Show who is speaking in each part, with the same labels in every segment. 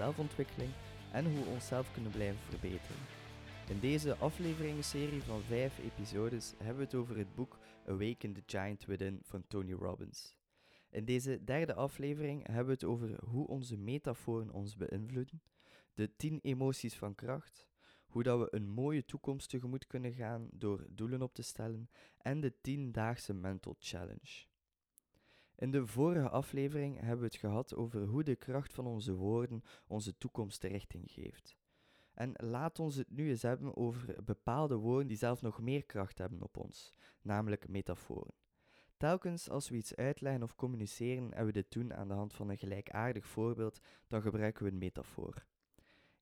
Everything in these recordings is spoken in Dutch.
Speaker 1: zelfontwikkeling en hoe we onszelf kunnen blijven verbeteren. In deze afleveringenserie van vijf episodes hebben we het over het boek Awaken the Giant Within van Tony Robbins. In deze derde aflevering hebben we het over hoe onze metaforen ons beïnvloeden, de 10 emoties van kracht, hoe dat we een mooie toekomst tegemoet kunnen gaan door doelen op te stellen en de 10-daagse mental challenge. In de vorige aflevering hebben we het gehad over hoe de kracht van onze woorden onze toekomst richting geeft. En laat ons het nu eens hebben over bepaalde woorden die zelf nog meer kracht hebben op ons, namelijk metaforen. Telkens als we iets uitleggen of communiceren en we dit doen aan de hand van een gelijkaardig voorbeeld, dan gebruiken we een metafoor.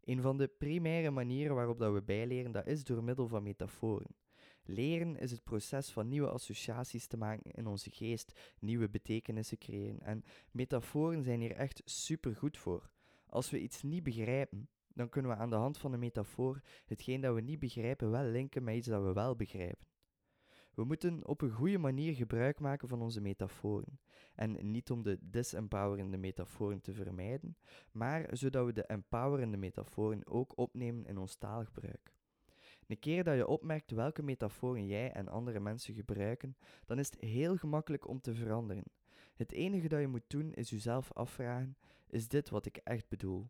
Speaker 1: Een van de primaire manieren waarop dat we bijleren, dat is door middel van metaforen. Leren is het proces van nieuwe associaties te maken in onze geest, nieuwe betekenissen creëren. En metaforen zijn hier echt super goed voor. Als we iets niet begrijpen, dan kunnen we aan de hand van een metafoor hetgeen dat we niet begrijpen wel linken met iets dat we wel begrijpen. We moeten op een goede manier gebruik maken van onze metaforen. En niet om de disempowerende metaforen te vermijden, maar zodat we de empowerende metaforen ook opnemen in ons taalgebruik. Een keer dat je opmerkt welke metaforen jij en andere mensen gebruiken, dan is het heel gemakkelijk om te veranderen. Het enige dat je moet doen is jezelf afvragen: is dit wat ik echt bedoel?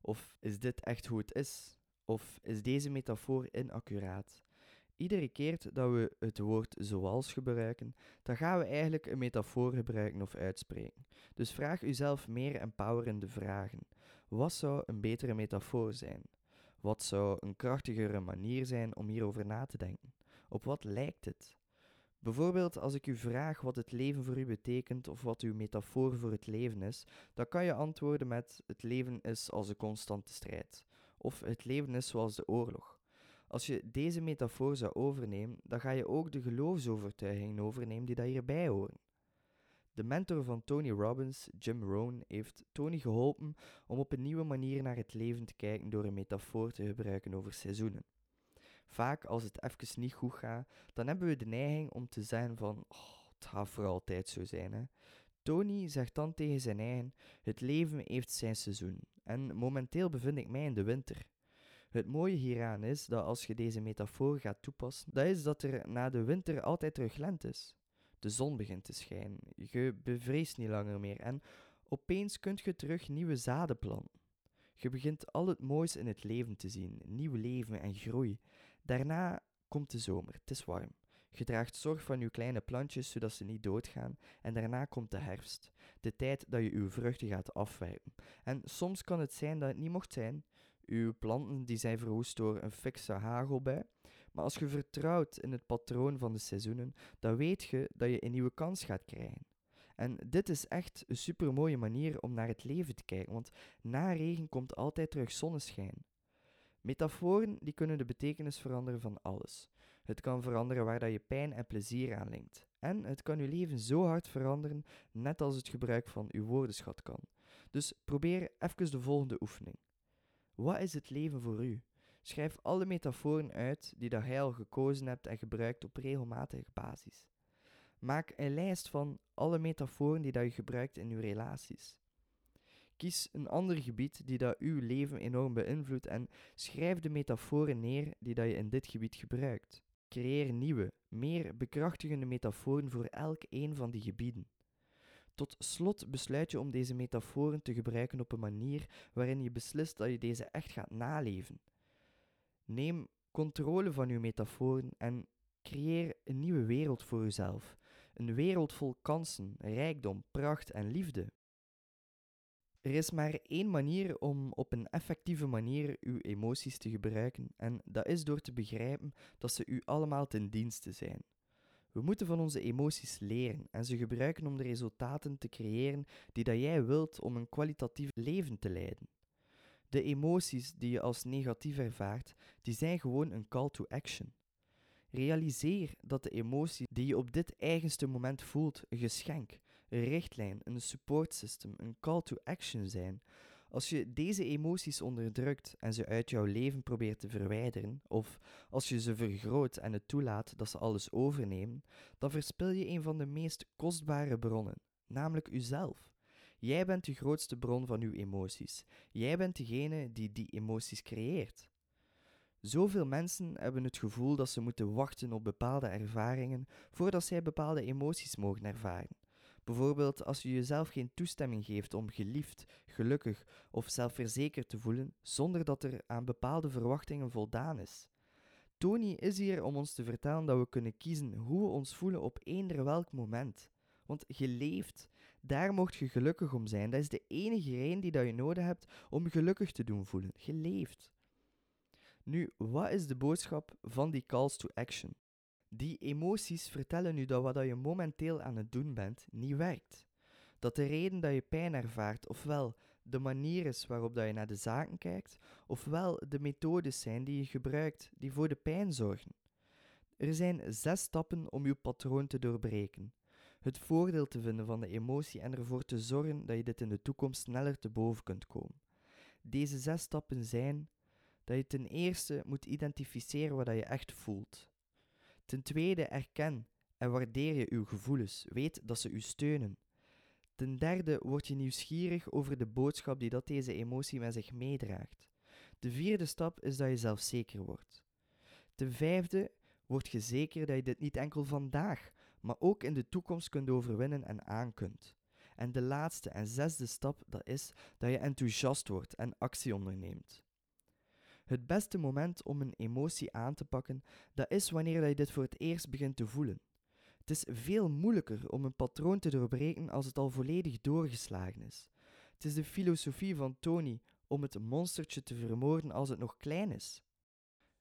Speaker 1: Of is dit echt hoe het is? Of is deze metafoor inaccuraat? Iedere keer dat we het woord zoals gebruiken, dan gaan we eigenlijk een metafoor gebruiken of uitspreken. Dus vraag uzelf meer empowerende vragen. Wat zou een betere metafoor zijn? Wat zou een krachtigere manier zijn om hierover na te denken? Op wat lijkt het? Bijvoorbeeld als ik u vraag wat het leven voor u betekent of wat uw metafoor voor het leven is, dan kan je antwoorden met het leven is als een constante strijd of het leven is zoals de oorlog. Als je deze metafoor zou overnemen, dan ga je ook de geloofsovertuigingen overnemen die daar hierbij horen. De mentor van Tony Robbins, Jim Rohn, heeft Tony geholpen om op een nieuwe manier naar het leven te kijken door een metafoor te gebruiken over seizoenen. Vaak als het even niet goed gaat, dan hebben we de neiging om te zeggen van, oh, het gaat voor altijd zo zijn. Hè. Tony zegt dan tegen zijn eigen, het leven heeft zijn seizoen en momenteel bevind ik mij in de winter. Het mooie hieraan is dat als je deze metafoor gaat toepassen, dat is dat er na de winter altijd terug lente is. De zon begint te schijnen, je bevreest niet langer meer en opeens kunt je terug nieuwe zaden planten. Je begint al het moois in het leven te zien, nieuw leven en groei. Daarna komt de zomer, het is warm. Je draagt zorg van je kleine plantjes zodat ze niet doodgaan. En daarna komt de herfst, de tijd dat je uw vruchten gaat afwijpen. En soms kan het zijn dat het niet mocht zijn. Uw planten die zijn verwoest door een fikse hagelbui. Maar als je vertrouwt in het patroon van de seizoenen, dan weet je dat je een nieuwe kans gaat krijgen. En dit is echt een super mooie manier om naar het leven te kijken, want na regen komt altijd terug zonneschijn. Metaforen die kunnen de betekenis veranderen van alles. Het kan veranderen waar dat je pijn en plezier aan linkt. En het kan je leven zo hard veranderen, net als het gebruik van uw woordenschat kan. Dus probeer even de volgende oefening. Wat is het leven voor u? Schrijf alle metaforen uit die dat jij al gekozen hebt en gebruikt op regelmatige basis. Maak een lijst van alle metaforen die dat je gebruikt in uw relaties. Kies een ander gebied die dat uw leven enorm beïnvloedt en schrijf de metaforen neer die dat je in dit gebied gebruikt. Creëer nieuwe, meer bekrachtigende metaforen voor elk een van die gebieden. Tot slot besluit je om deze metaforen te gebruiken op een manier waarin je beslist dat je deze echt gaat naleven. Neem controle van uw metaforen en creëer een nieuwe wereld voor uzelf. Een wereld vol kansen, rijkdom, pracht en liefde. Er is maar één manier om op een effectieve manier uw emoties te gebruiken en dat is door te begrijpen dat ze u allemaal ten dienste zijn. We moeten van onze emoties leren en ze gebruiken om de resultaten te creëren die dat jij wilt om een kwalitatief leven te leiden. De emoties die je als negatief ervaart, die zijn gewoon een call to action. Realiseer dat de emotie die je op dit eigenste moment voelt een geschenk, een richtlijn, een support system, een call to action zijn. Als je deze emoties onderdrukt en ze uit jouw leven probeert te verwijderen, of als je ze vergroot en het toelaat dat ze alles overnemen, dan verspil je een van de meest kostbare bronnen, namelijk uzelf. Jij bent de grootste bron van uw emoties. Jij bent degene die die emoties creëert. Zoveel mensen hebben het gevoel dat ze moeten wachten op bepaalde ervaringen voordat zij bepaalde emoties mogen ervaren. Bijvoorbeeld als je jezelf geen toestemming geeft om geliefd, gelukkig of zelfverzekerd te voelen zonder dat er aan bepaalde verwachtingen voldaan is. Tony is hier om ons te vertellen dat we kunnen kiezen hoe we ons voelen op eender welk moment. Want je leeft, daar mocht je gelukkig om zijn. Dat is de enige reden die dat je nodig hebt om gelukkig te doen voelen. Je leeft. Nu, wat is de boodschap van die calls to action? Die emoties vertellen u dat wat je momenteel aan het doen bent niet werkt. Dat de reden dat je pijn ervaart, ofwel de manier is waarop dat je naar de zaken kijkt, ofwel de methodes zijn die je gebruikt die voor de pijn zorgen. Er zijn zes stappen om je patroon te doorbreken. Het voordeel te vinden van de emotie en ervoor te zorgen dat je dit in de toekomst sneller te boven kunt komen. Deze zes stappen zijn dat je ten eerste moet identificeren wat je echt voelt. Ten tweede erken en waardeer je uw gevoelens. Weet dat ze u steunen. Ten derde word je nieuwsgierig over de boodschap die dat deze emotie met zich meedraagt. De vierde stap is dat je zelfzeker wordt. Ten vijfde word je zeker dat je dit niet enkel vandaag, maar ook in de toekomst kunt overwinnen en aan kunt. En de laatste en zesde stap dat is dat je enthousiast wordt en actie onderneemt. Het beste moment om een emotie aan te pakken, dat is wanneer je dit voor het eerst begint te voelen. Het is veel moeilijker om een patroon te doorbreken als het al volledig doorgeslagen is. Het is de filosofie van Tony om het monstertje te vermoorden als het nog klein is.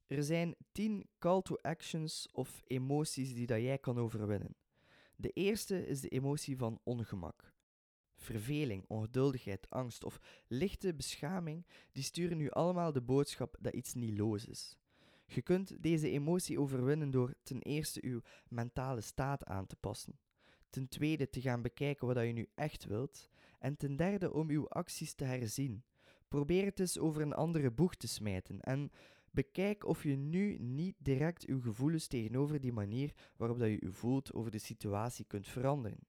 Speaker 1: Er zijn 10 call to actions of emoties die dat jij kan overwinnen. De eerste is de emotie van ongemak verveling, ongeduldigheid, angst of lichte beschaming, die sturen u allemaal de boodschap dat iets niet los is. Je kunt deze emotie overwinnen door ten eerste uw mentale staat aan te passen, ten tweede te gaan bekijken wat je nu echt wilt, en ten derde om uw acties te herzien. Probeer het eens over een andere boeg te smijten en bekijk of je nu niet direct uw gevoelens tegenover die manier waarop dat je u voelt over de situatie kunt veranderen.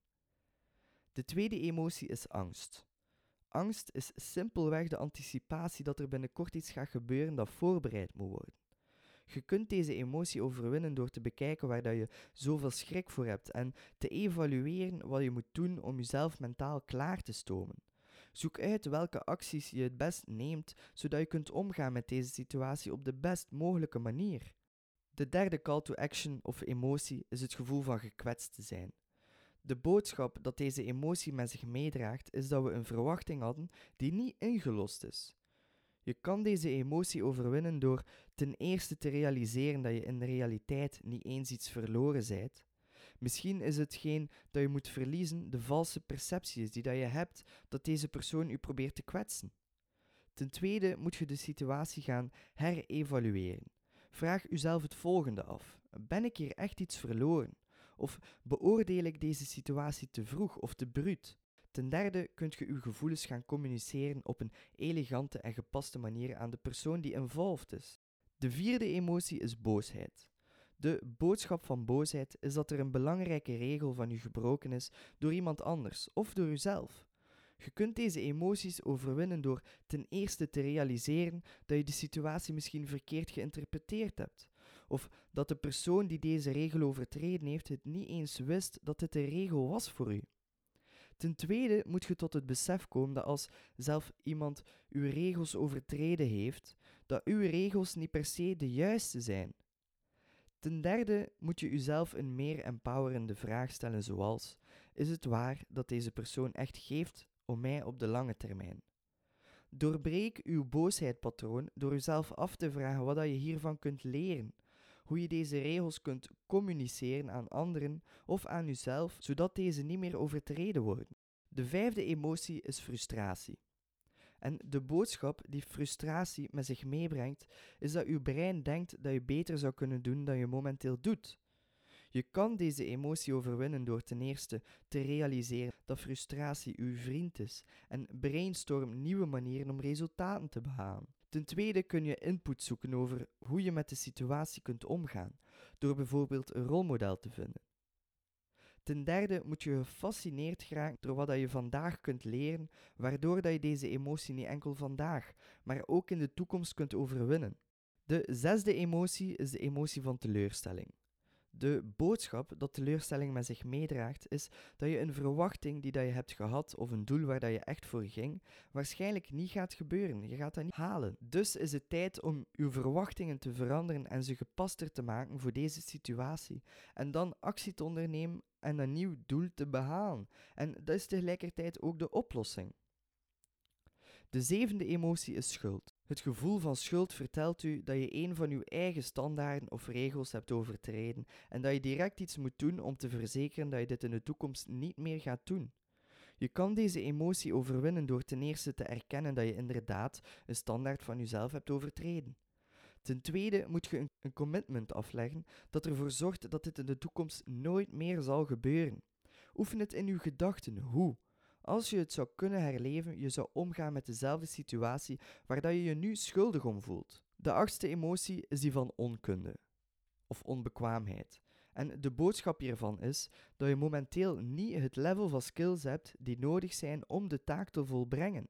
Speaker 1: De tweede emotie is angst. Angst is simpelweg de anticipatie dat er binnenkort iets gaat gebeuren dat voorbereid moet worden. Je kunt deze emotie overwinnen door te bekijken waar dat je zoveel schrik voor hebt en te evalueren wat je moet doen om jezelf mentaal klaar te stomen. Zoek uit welke acties je het best neemt, zodat je kunt omgaan met deze situatie op de best mogelijke manier. De derde call to action of emotie is het gevoel van gekwetst te zijn. De boodschap dat deze emotie met zich meedraagt is dat we een verwachting hadden die niet ingelost is. Je kan deze emotie overwinnen door ten eerste te realiseren dat je in de realiteit niet eens iets verloren zijt. Misschien is hetgeen dat je moet verliezen de valse perceptie is die dat je hebt dat deze persoon u probeert te kwetsen. Ten tweede moet je de situatie gaan herevalueren. Vraag uzelf het volgende af: Ben ik hier echt iets verloren? Of beoordeel ik deze situatie te vroeg of te bruut? Ten derde kunt je uw gevoelens gaan communiceren op een elegante en gepaste manier aan de persoon die involved is. De vierde emotie is boosheid. De boodschap van boosheid is dat er een belangrijke regel van u gebroken is door iemand anders of door uzelf. Je kunt deze emoties overwinnen door ten eerste te realiseren dat je de situatie misschien verkeerd geïnterpreteerd hebt of dat de persoon die deze regel overtreden heeft het niet eens wist dat dit de regel was voor u. Ten tweede moet je tot het besef komen dat als zelf iemand uw regels overtreden heeft, dat uw regels niet per se de juiste zijn. Ten derde moet je jezelf een meer empowerende vraag stellen zoals, is het waar dat deze persoon echt geeft om mij op de lange termijn? Doorbreek uw boosheidpatroon door uzelf af te vragen wat je hiervan kunt leren hoe je deze regels kunt communiceren aan anderen of aan jezelf, zodat deze niet meer overtreden worden. De vijfde emotie is frustratie. En de boodschap die frustratie met zich meebrengt, is dat uw brein denkt dat je beter zou kunnen doen dan je momenteel doet. Je kan deze emotie overwinnen door ten eerste te realiseren dat frustratie uw vriend is en brainstorm nieuwe manieren om resultaten te behalen. Ten tweede kun je input zoeken over hoe je met de situatie kunt omgaan, door bijvoorbeeld een rolmodel te vinden. Ten derde moet je gefascineerd geraken door wat je vandaag kunt leren, waardoor dat je deze emotie niet enkel vandaag, maar ook in de toekomst kunt overwinnen. De zesde emotie is de emotie van teleurstelling. De boodschap dat teleurstelling met zich meedraagt is dat je een verwachting die dat je hebt gehad of een doel waar dat je echt voor ging, waarschijnlijk niet gaat gebeuren. Je gaat dat niet halen. Dus is het tijd om uw verwachtingen te veranderen en ze gepaster te maken voor deze situatie. En dan actie te ondernemen en een nieuw doel te behalen. En dat is tegelijkertijd ook de oplossing. De zevende emotie is schuld. Het gevoel van schuld vertelt u dat je een van uw eigen standaarden of regels hebt overtreden en dat je direct iets moet doen om te verzekeren dat je dit in de toekomst niet meer gaat doen. Je kan deze emotie overwinnen door ten eerste te erkennen dat je inderdaad een standaard van jezelf hebt overtreden. Ten tweede moet je een, commitment afleggen dat ervoor zorgt dat dit in de toekomst nooit meer zal gebeuren. Oefen het in uw gedachten hoe. Als je het zou kunnen herleven, je zou omgaan met dezelfde situatie waar dat je je nu schuldig om voelt. De achtste emotie is die van onkunde of onbekwaamheid. En de boodschap hiervan is dat je momenteel niet het level van skills hebt die nodig zijn om de taak te volbrengen.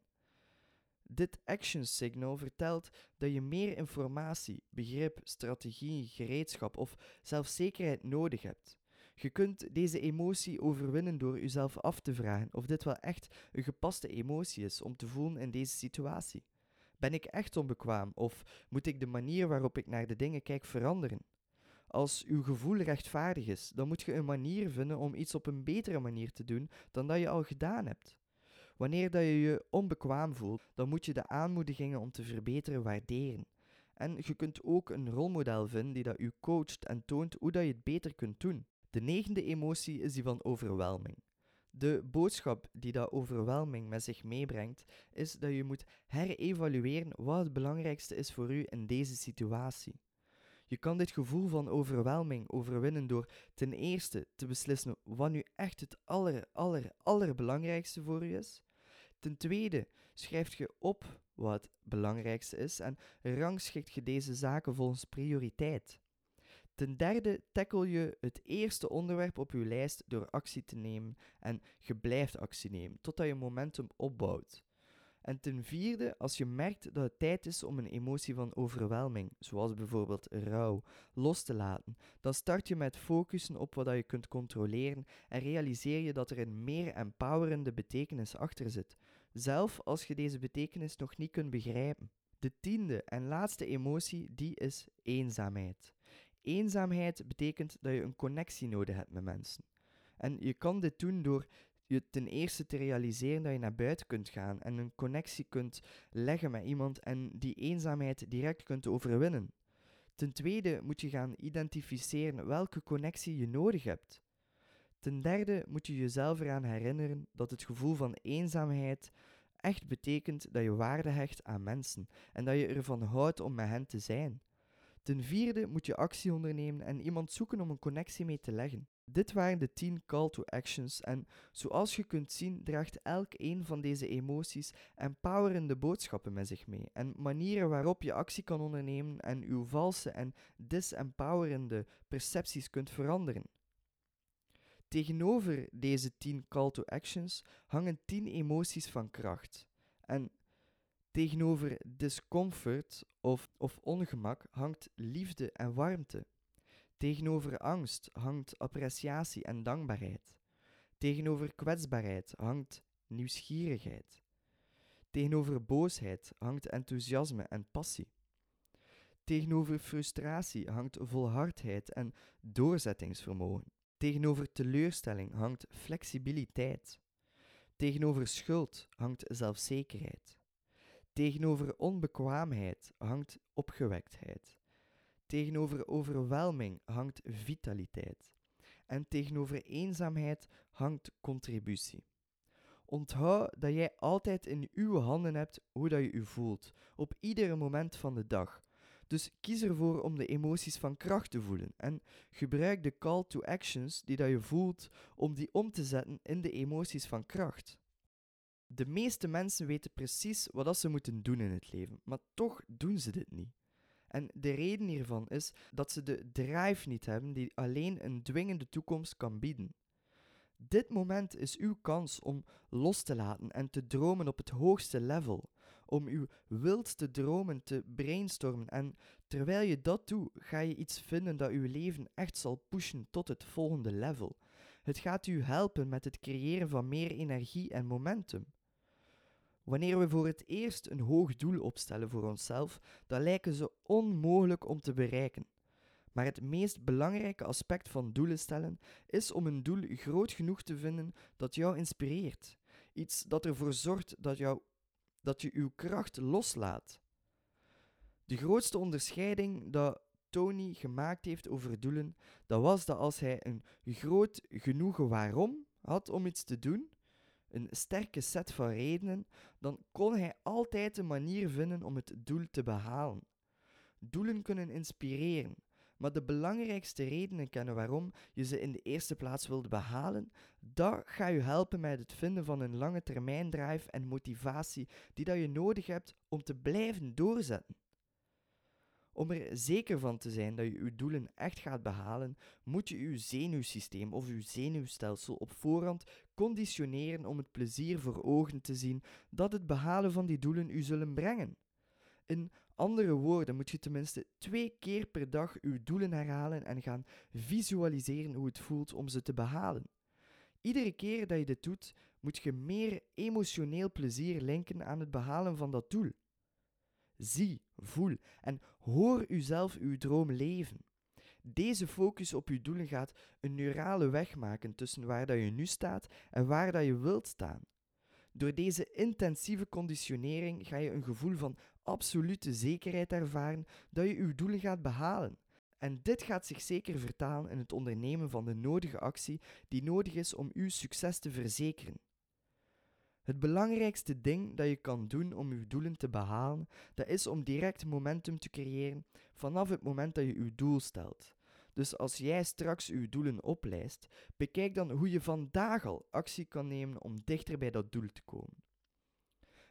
Speaker 1: Dit action signal vertelt dat je meer informatie, begrip, strategie, gereedschap of zelfzekerheid nodig hebt. Je kunt deze emotie overwinnen door jezelf af te vragen of dit wel echt een gepaste emotie is om te voelen in deze situatie. Ben ik echt onbekwaam of moet ik de manier waarop ik naar de dingen kijk veranderen? Als uw gevoel rechtvaardig is, dan moet je een manier vinden om iets op een betere manier te doen dan dat je al gedaan hebt. Wanneer dat je je onbekwaam voelt, dan moet je de aanmoedigingen om te verbeteren waarderen. En je kunt ook een rolmodel vinden die dat u coacht en toont hoe dat je het beter kunt doen. De negende emotie is die van overwelming. De boodschap die dat overwelming met zich meebrengt, is dat je moet herevalueren wat het belangrijkste is voor u in deze situatie. Je kan dit gevoel van overwelming overwinnen door ten eerste te beslissen wat nu echt het aller, aller, allerbelangrijkste voor u is. Ten tweede schrijf je op wat het belangrijkste is en rangschikt je deze zaken volgens prioriteit. Ten derde tackle je het eerste onderwerp op je lijst door actie te nemen en je blijft actie nemen totdat je momentum opbouwt. En ten vierde, als je merkt dat het tijd is om een emotie van overwelming, zoals bijvoorbeeld rouw, los te laten, dan start je met focussen op wat je kunt controleren en realiseer je dat er een meer empowerende betekenis achter zit, zelf als je deze betekenis nog niet kunt begrijpen. De tiende en laatste emotie, die is eenzaamheid. Eenzaamheid betekent dat je een connectie nodig hebt met mensen. En je kan dit doen door je ten eerste te realiseren dat je naar buiten kunt gaan en een connectie kunt leggen met iemand en die eenzaamheid direct kunt overwinnen. Ten tweede moet je gaan identificeren welke connectie je nodig hebt. Ten derde moet je jezelf eraan herinneren dat het gevoel van eenzaamheid echt betekent dat je waarde hecht aan mensen en dat je ervan houdt om met hen te zijn. Ten vierde moet je actie ondernemen en iemand zoeken om een connectie mee te leggen. Dit waren de 10 call to actions en zoals je kunt zien draagt elk een van deze emoties empowerende boodschappen met zich mee en manieren waarop je actie kan ondernemen en uw valse en disempowerende percepties kunt veranderen. Tegenover deze 10 call to actions hangen 10 emoties van kracht. En tegenover discomfort of, of ongemak hangt liefde en warmte. Tegenover angst hangt appreciatie en dankbaarheid. Tegenover kwetsbaarheid hangt nieuwsgierigheid. Tegenover boosheid hangt enthousiasme en passie. Tegenover frustratie hangt volhardheid en doorzettingsvermogen. Tegenover teleurstelling hangt flexibiliteit. Tegenover schuld hangt zelfzekerheid. Tegenover onbekwaamheid hangt opgewektheid. Tegenover overwelming hangt vitaliteit. En tegenover eenzaamheid hangt contributie. Onthoud dat jij altijd in uw handen hebt hoe dat je je voelt, op ieder moment van de dag. Dus kies ervoor om de emoties van kracht te voelen en gebruik de call to actions die dat je voelt om die om te zetten in de emoties van kracht. De meeste mensen weten precies wat ze moeten doen in het leven, maar toch doen ze dit niet. En de reden hiervan is dat ze de drive niet hebben die alleen een dwingende toekomst kan bieden. Dit moment is uw kans om los te laten en te dromen op het hoogste level. Om uw wildste dromen te brainstormen. En terwijl je dat doet, ga je iets vinden dat uw leven echt zal pushen tot het volgende level. Het gaat u helpen met het creëren van meer energie en momentum. Wanneer we voor het eerst een hoog doel opstellen voor onszelf, dan lijken ze onmogelijk om te bereiken. Maar het meest belangrijke aspect van doelen stellen is om een doel groot genoeg te vinden dat jou inspireert. Iets dat ervoor zorgt dat, jou, dat je uw kracht loslaat. De grootste onderscheiding dat Tony gemaakt heeft over doelen, dat was dat als hij een groot genoegen waarom had om iets te doen, een sterke set van redenen, dan kon hij altijd een manier vinden om het doel te behalen. Doelen kunnen inspireren, maar de belangrijkste redenen kennen waarom je ze in de eerste plaats wilt behalen, dat gaat je helpen met het vinden van een lange termijn drive en motivatie die dat je nodig hebt om te blijven doorzetten. Om er zeker van te zijn dat je je doelen echt gaat behalen, moet je je zenuwsysteem of je zenuwstelsel op voorhand conditioneren om het plezier voor ogen te zien dat het behalen van die doelen u zullen brengen. In andere woorden moet je tenminste twee keer per dag uw doelen herhalen en gaan visualiseren hoe het voelt om ze te behalen. Iedere keer dat je dit doet, moet je meer emotioneel plezier linken aan het behalen van dat doel. Zie, voel en hoor uzelf uw droom leven. Deze focus op uw doelen gaat een neurale weg maken tussen waar dat je nu staat en waar dat je wilt staan. Door deze intensieve conditionering ga je een gevoel van absolute zekerheid ervaren dat je uw doelen gaat behalen. En dit gaat zich zeker vertalen in het ondernemen van de nodige actie die nodig is om uw succes te verzekeren. Het belangrijkste ding dat je kan doen om uw doelen te behalen, dat is om direct momentum te creëren vanaf het moment dat je uw doel stelt. Dus als jij straks uw doelen oplijst, bekijk dan hoe je vandaag al actie kan nemen om dichter bij dat doel te komen.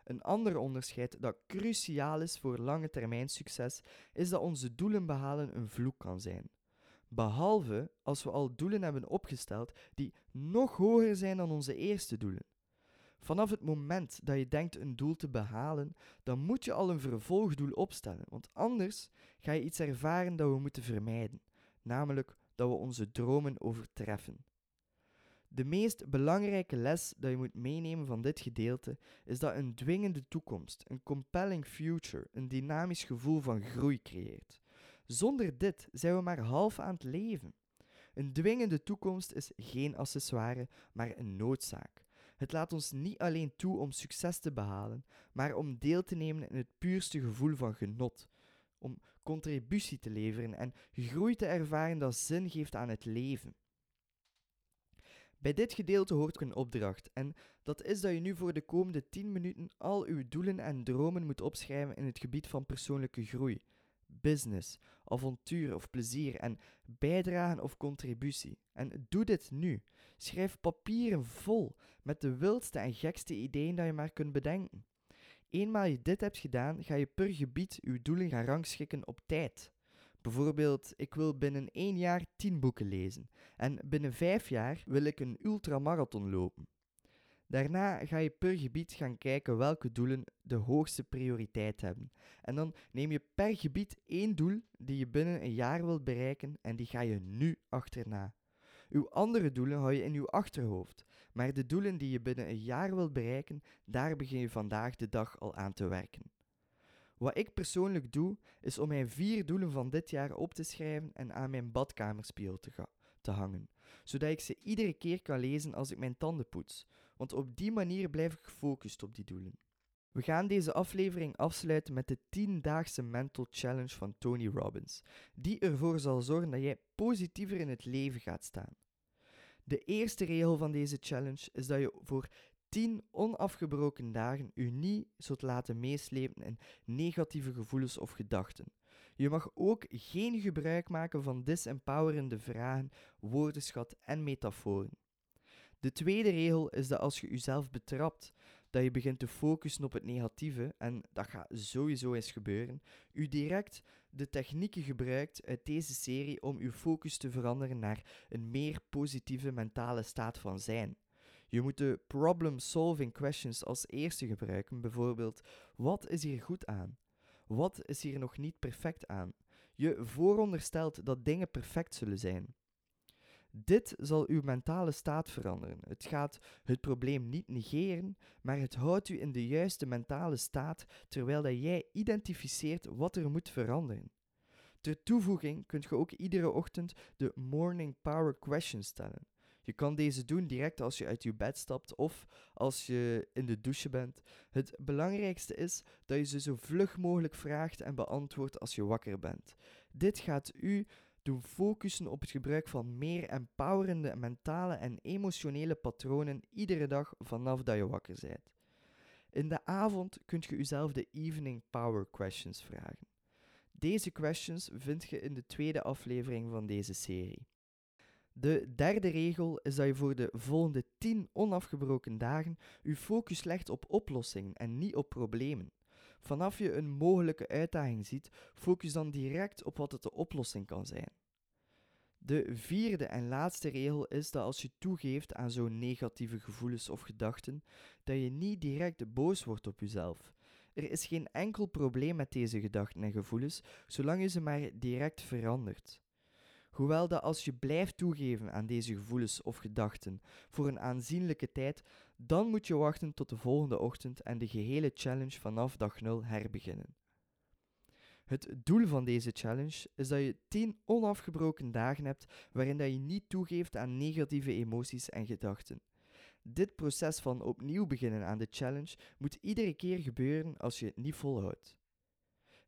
Speaker 1: Een ander onderscheid dat cruciaal is voor lange termijn succes, is dat onze doelen behalen een vloek kan zijn. Behalve als we al doelen hebben opgesteld die nog hoger zijn dan onze eerste doelen. Vanaf het moment dat je denkt een doel te behalen, dan moet je al een vervolgdoel opstellen, want anders ga je iets ervaren dat we moeten vermijden, namelijk dat we onze dromen overtreffen. De meest belangrijke les dat je moet meenemen van dit gedeelte is dat een dwingende toekomst, een compelling future, een dynamisch gevoel van groei creëert. Zonder dit zijn we maar half aan het leven. Een dwingende toekomst is geen accessoire, maar een noodzaak. Het laat ons niet alleen toe om succes te behalen, maar om deel te nemen in het puurste gevoel van genot, om contributie te leveren en groei te ervaren dat zin geeft aan het leven. Bij dit gedeelte hoort ook een opdracht en dat is dat je nu voor de komende 10 minuten al uw doelen en dromen moet opschrijven in het gebied van persoonlijke groei, business, avontuur of plezier en bijdragen of contributie. En doe dit nu. Schrijf papieren vol met de wildste en gekste ideeën dat je maar kunt bedenken. Eenmaal je dit hebt gedaan, ga je per gebied uw doelen gaan rangschikken op tijd. Bijvoorbeeld, ik wil binnen één jaar tien boeken lezen en binnen vijf jaar wil ik een ultramarathon lopen. Daarna ga je per gebied gaan kijken welke doelen de hoogste prioriteit hebben. En dan neem je per gebied één doel die je binnen een jaar wilt bereiken en die ga je nu achterna. Uw andere doelen hou je in uw achterhoofd, maar de doelen die je binnen een jaar wilt bereiken, daar begin je vandaag de dag al aan te werken. Wat ik persoonlijk doe, is om mijn vier doelen van dit jaar op te schrijven en aan mijn badkamerspiegel te, te hangen, zodat ik ze iedere keer kan lezen als ik mijn tanden poets, want op die manier blijf ik gefocust op die doelen. We gaan deze aflevering afsluiten met de 10-daagse Mental Challenge van Tony Robbins, die ervoor zal zorgen dat jij positiever in het leven gaat staan. De eerste regel van deze challenge is dat je voor 10 onafgebroken dagen u niet zult laten meeslepen in negatieve gevoelens of gedachten. Je mag ook geen gebruik maken van disempowerende vragen, woordenschat en metaforen. De tweede regel is dat als je jezelf betrapt, dat je begint te focussen op het negatieve, en dat gaat sowieso eens gebeuren, u direct de technieken gebruikt uit deze serie om uw focus te veranderen naar een meer positieve mentale staat van zijn. Je moet de problem-solving questions als eerste gebruiken, bijvoorbeeld: wat is hier goed aan? Wat is hier nog niet perfect aan? Je vooronderstelt dat dingen perfect zullen zijn. Dit zal uw mentale staat veranderen. Het gaat het probleem niet negeren, maar het houdt u in de juiste mentale staat terwijl dat jij identificeert wat er moet veranderen. Ter toevoeging kunt je ook iedere ochtend de Morning Power Question stellen. Je kan deze doen direct als je uit je bed stapt of als je in de douche bent. Het belangrijkste is dat je ze zo vlug mogelijk vraagt en beantwoordt als je wakker bent. Dit gaat u doen focussen op het gebruik van meer empowerende mentale en emotionele patronen iedere dag vanaf dat je wakker bent. In de avond kunt je jezelf de Evening Power Questions vragen. Deze questions vind je in de tweede aflevering van deze serie. De derde regel is dat je voor de volgende 10 onafgebroken dagen je focus legt op oplossingen en niet op problemen. Vanaf je een mogelijke uitdaging ziet, focus dan direct op wat het de oplossing kan zijn. De vierde en laatste regel is dat als je toegeeft aan zo'n negatieve gevoelens of gedachten, dat je niet direct boos wordt op jezelf. Er is geen enkel probleem met deze gedachten en gevoelens, zolang je ze maar direct verandert. Hoewel dat als je blijft toegeven aan deze gevoelens of gedachten voor een aanzienlijke tijd, dan moet je wachten tot de volgende ochtend en de gehele challenge vanaf dag 0 herbeginnen. Het doel van deze challenge is dat je 10 onafgebroken dagen hebt waarin dat je niet toegeeft aan negatieve emoties en gedachten. Dit proces van opnieuw beginnen aan de challenge moet iedere keer gebeuren als je het niet volhoudt.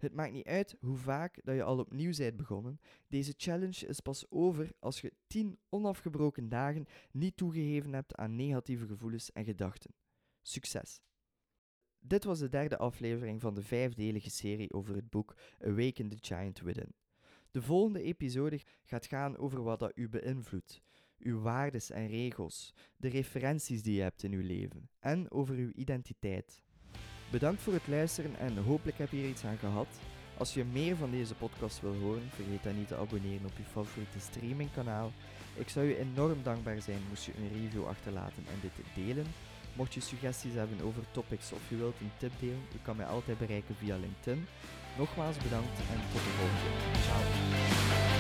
Speaker 1: Het maakt niet uit hoe vaak dat je al opnieuw bent begonnen. Deze challenge is pas over als je 10 onafgebroken dagen niet toegegeven hebt aan negatieve gevoelens en gedachten. Succes! Dit was de derde aflevering van de vijfdelige serie over het boek Awaken the Giant Within. De volgende episode gaat gaan over wat dat u beïnvloedt, uw waardes en regels, de referenties die je hebt in uw leven en over uw identiteit. Bedankt voor het luisteren en hopelijk heb je er iets aan gehad. Als je meer van deze podcast wil horen, vergeet dan niet te abonneren op je favoriete streamingkanaal. Ik zou je enorm dankbaar zijn moest je een review achterlaten en dit delen. Mocht je suggesties hebben over topics of je wilt een tip delen, je kan mij altijd bereiken via LinkedIn. Nogmaals bedankt en tot de volgende. Ciao.